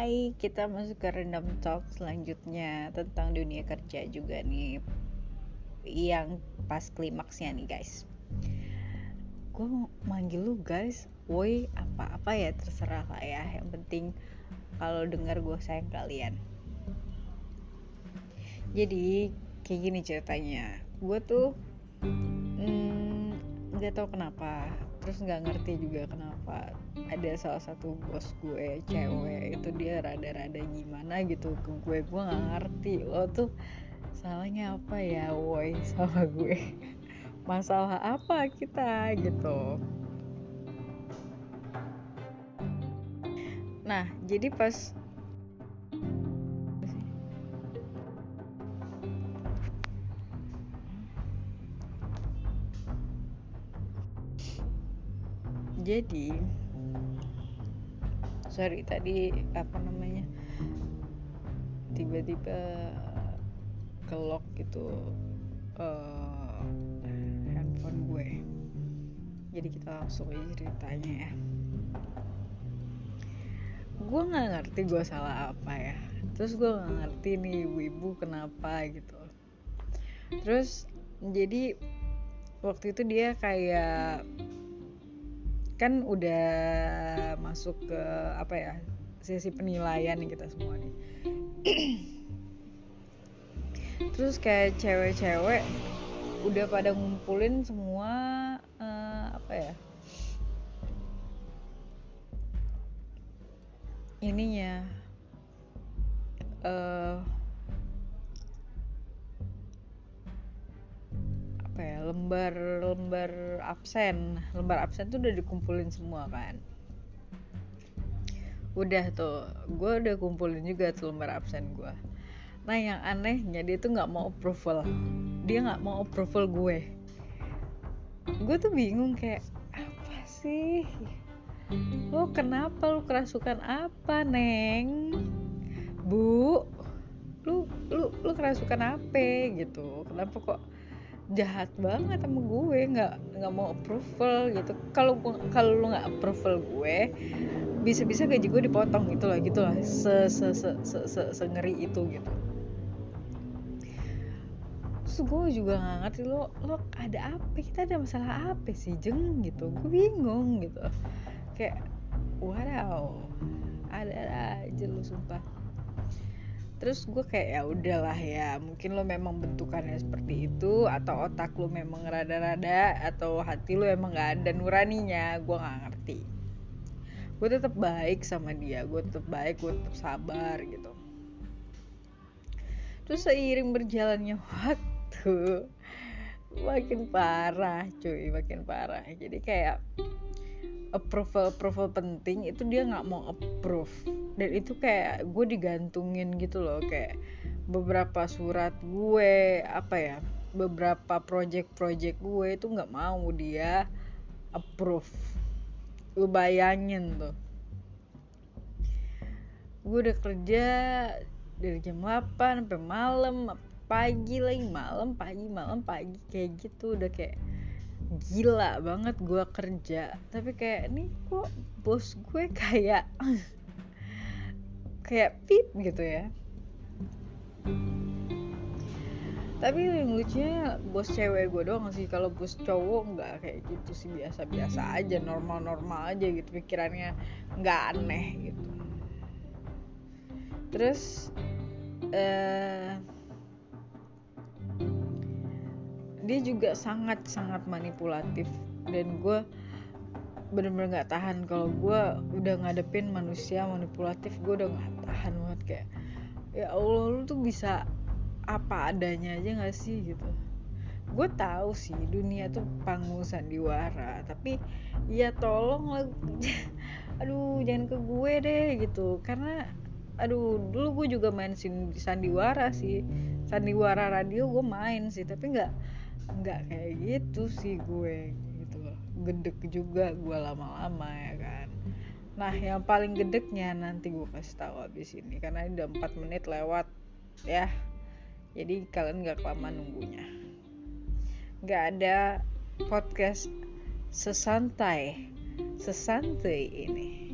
Hai, kita masuk ke random talk selanjutnya tentang dunia kerja juga nih Yang pas klimaksnya nih guys. Gue manggil lu guys, woi apa-apa ya terserah lah ya. Yang penting kalau dengar gue sayang kalian. Jadi kayak gini ceritanya. Gue tuh hmm, nggak tahu kenapa terus nggak ngerti juga kenapa ada salah satu bos gue cewek itu dia rada-rada gimana gitu ke gue. Gue nggak ngerti lo tuh salahnya apa ya woi sama gue. Masalah apa kita gitu. Nah jadi pas jadi sorry tadi apa namanya tiba-tiba kelok gitu uh, handphone gue. Jadi kita langsung aja ceritanya ya. Gue nggak ngerti gue salah apa ya. Terus gue nggak ngerti nih ibu kenapa gitu. Terus jadi waktu itu dia kayak kan udah masuk ke apa ya sesi penilaian nih kita semua nih. Terus kayak cewek-cewek udah pada ngumpulin semua uh, apa ya ininya uh, apa ya lembar lembar absen. Lembar absen tuh udah dikumpulin semua kan. Udah tuh gue udah kumpulin juga tuh lembar absen gue nah yang anehnya dia tuh nggak mau approval. Dia nggak mau approval gue. Gue tuh bingung kayak apa sih? Lo kenapa? Lo kerasukan apa neng? Bu lu lu lu kerasukan apa? Gitu. Kenapa kok jahat banget sama gue nggak nggak mau approval gitu. Kalau kalau lu nggak approval gue bisa-bisa gaji gue dipotong gitu lah gitu lah se se se se, se, se ngeri itu gitu. Terus gue juga nggak ngerti lo lo ada apa? Kita ada masalah apa sih jeng? Gitu. Gue bingung gitu. Kayak wow ada aja lo sumpah terus gue kayak ya udahlah ya mungkin lo memang bentukannya seperti itu atau otak lo memang rada-rada atau hati lo emang gak ada nuraninya. Gue nggak ngerti. Gue tetap baik sama dia gue tetap baik gue tetap sabar gitu. Terus seiring berjalannya waktu makin parah cuy makin parah. Jadi kayak approval approval penting itu dia nggak mau approve. Dan itu kayak gue digantungin gitu loh kayak beberapa surat gue apa ya beberapa project-project gue itu nggak mau dia approve. Lu bayangin tuh. Gue udah kerja dari jam 8 sampai malam pagi lagi malam pagi malam pagi kayak gitu udah kayak gila banget gue kerja. Tapi kayak nih kok bos gue kayak kayak pip gitu ya. Tapi yang lucunya bos cewek gue doang sih. Kalau bos cowok nggak kayak gitu sih. Biasa-biasa aja normal-normal aja gitu. Pikirannya nggak aneh gitu. Terus uh, dia juga sangat sangat manipulatif. Dan gue bener-bener nggak tahan. Kalau gue udah ngadepin manusia manipulatif gue udah nggak tahan banget. Kayak ya allah lu tuh bisa apa adanya aja nggak sih? Gitu. Gue tahu sih dunia tuh panggung sandiwara tapi ya tolong aduh jangan ke gue deh gitu. Karena aduh dulu gue juga main sandiwara sih. Sandiwara radio gue main sih tapi nggak nggak kayak gitu sih gue gitu loh. Gedek juga gue lama-lama ya kan. Nah yang paling gedeknya nanti gue kasih tahu abis ini karena ini udah 4 menit lewat ya. Jadi kalian nggak kelamaan nunggunya. Nggak ada podcast sesantai sesantai ini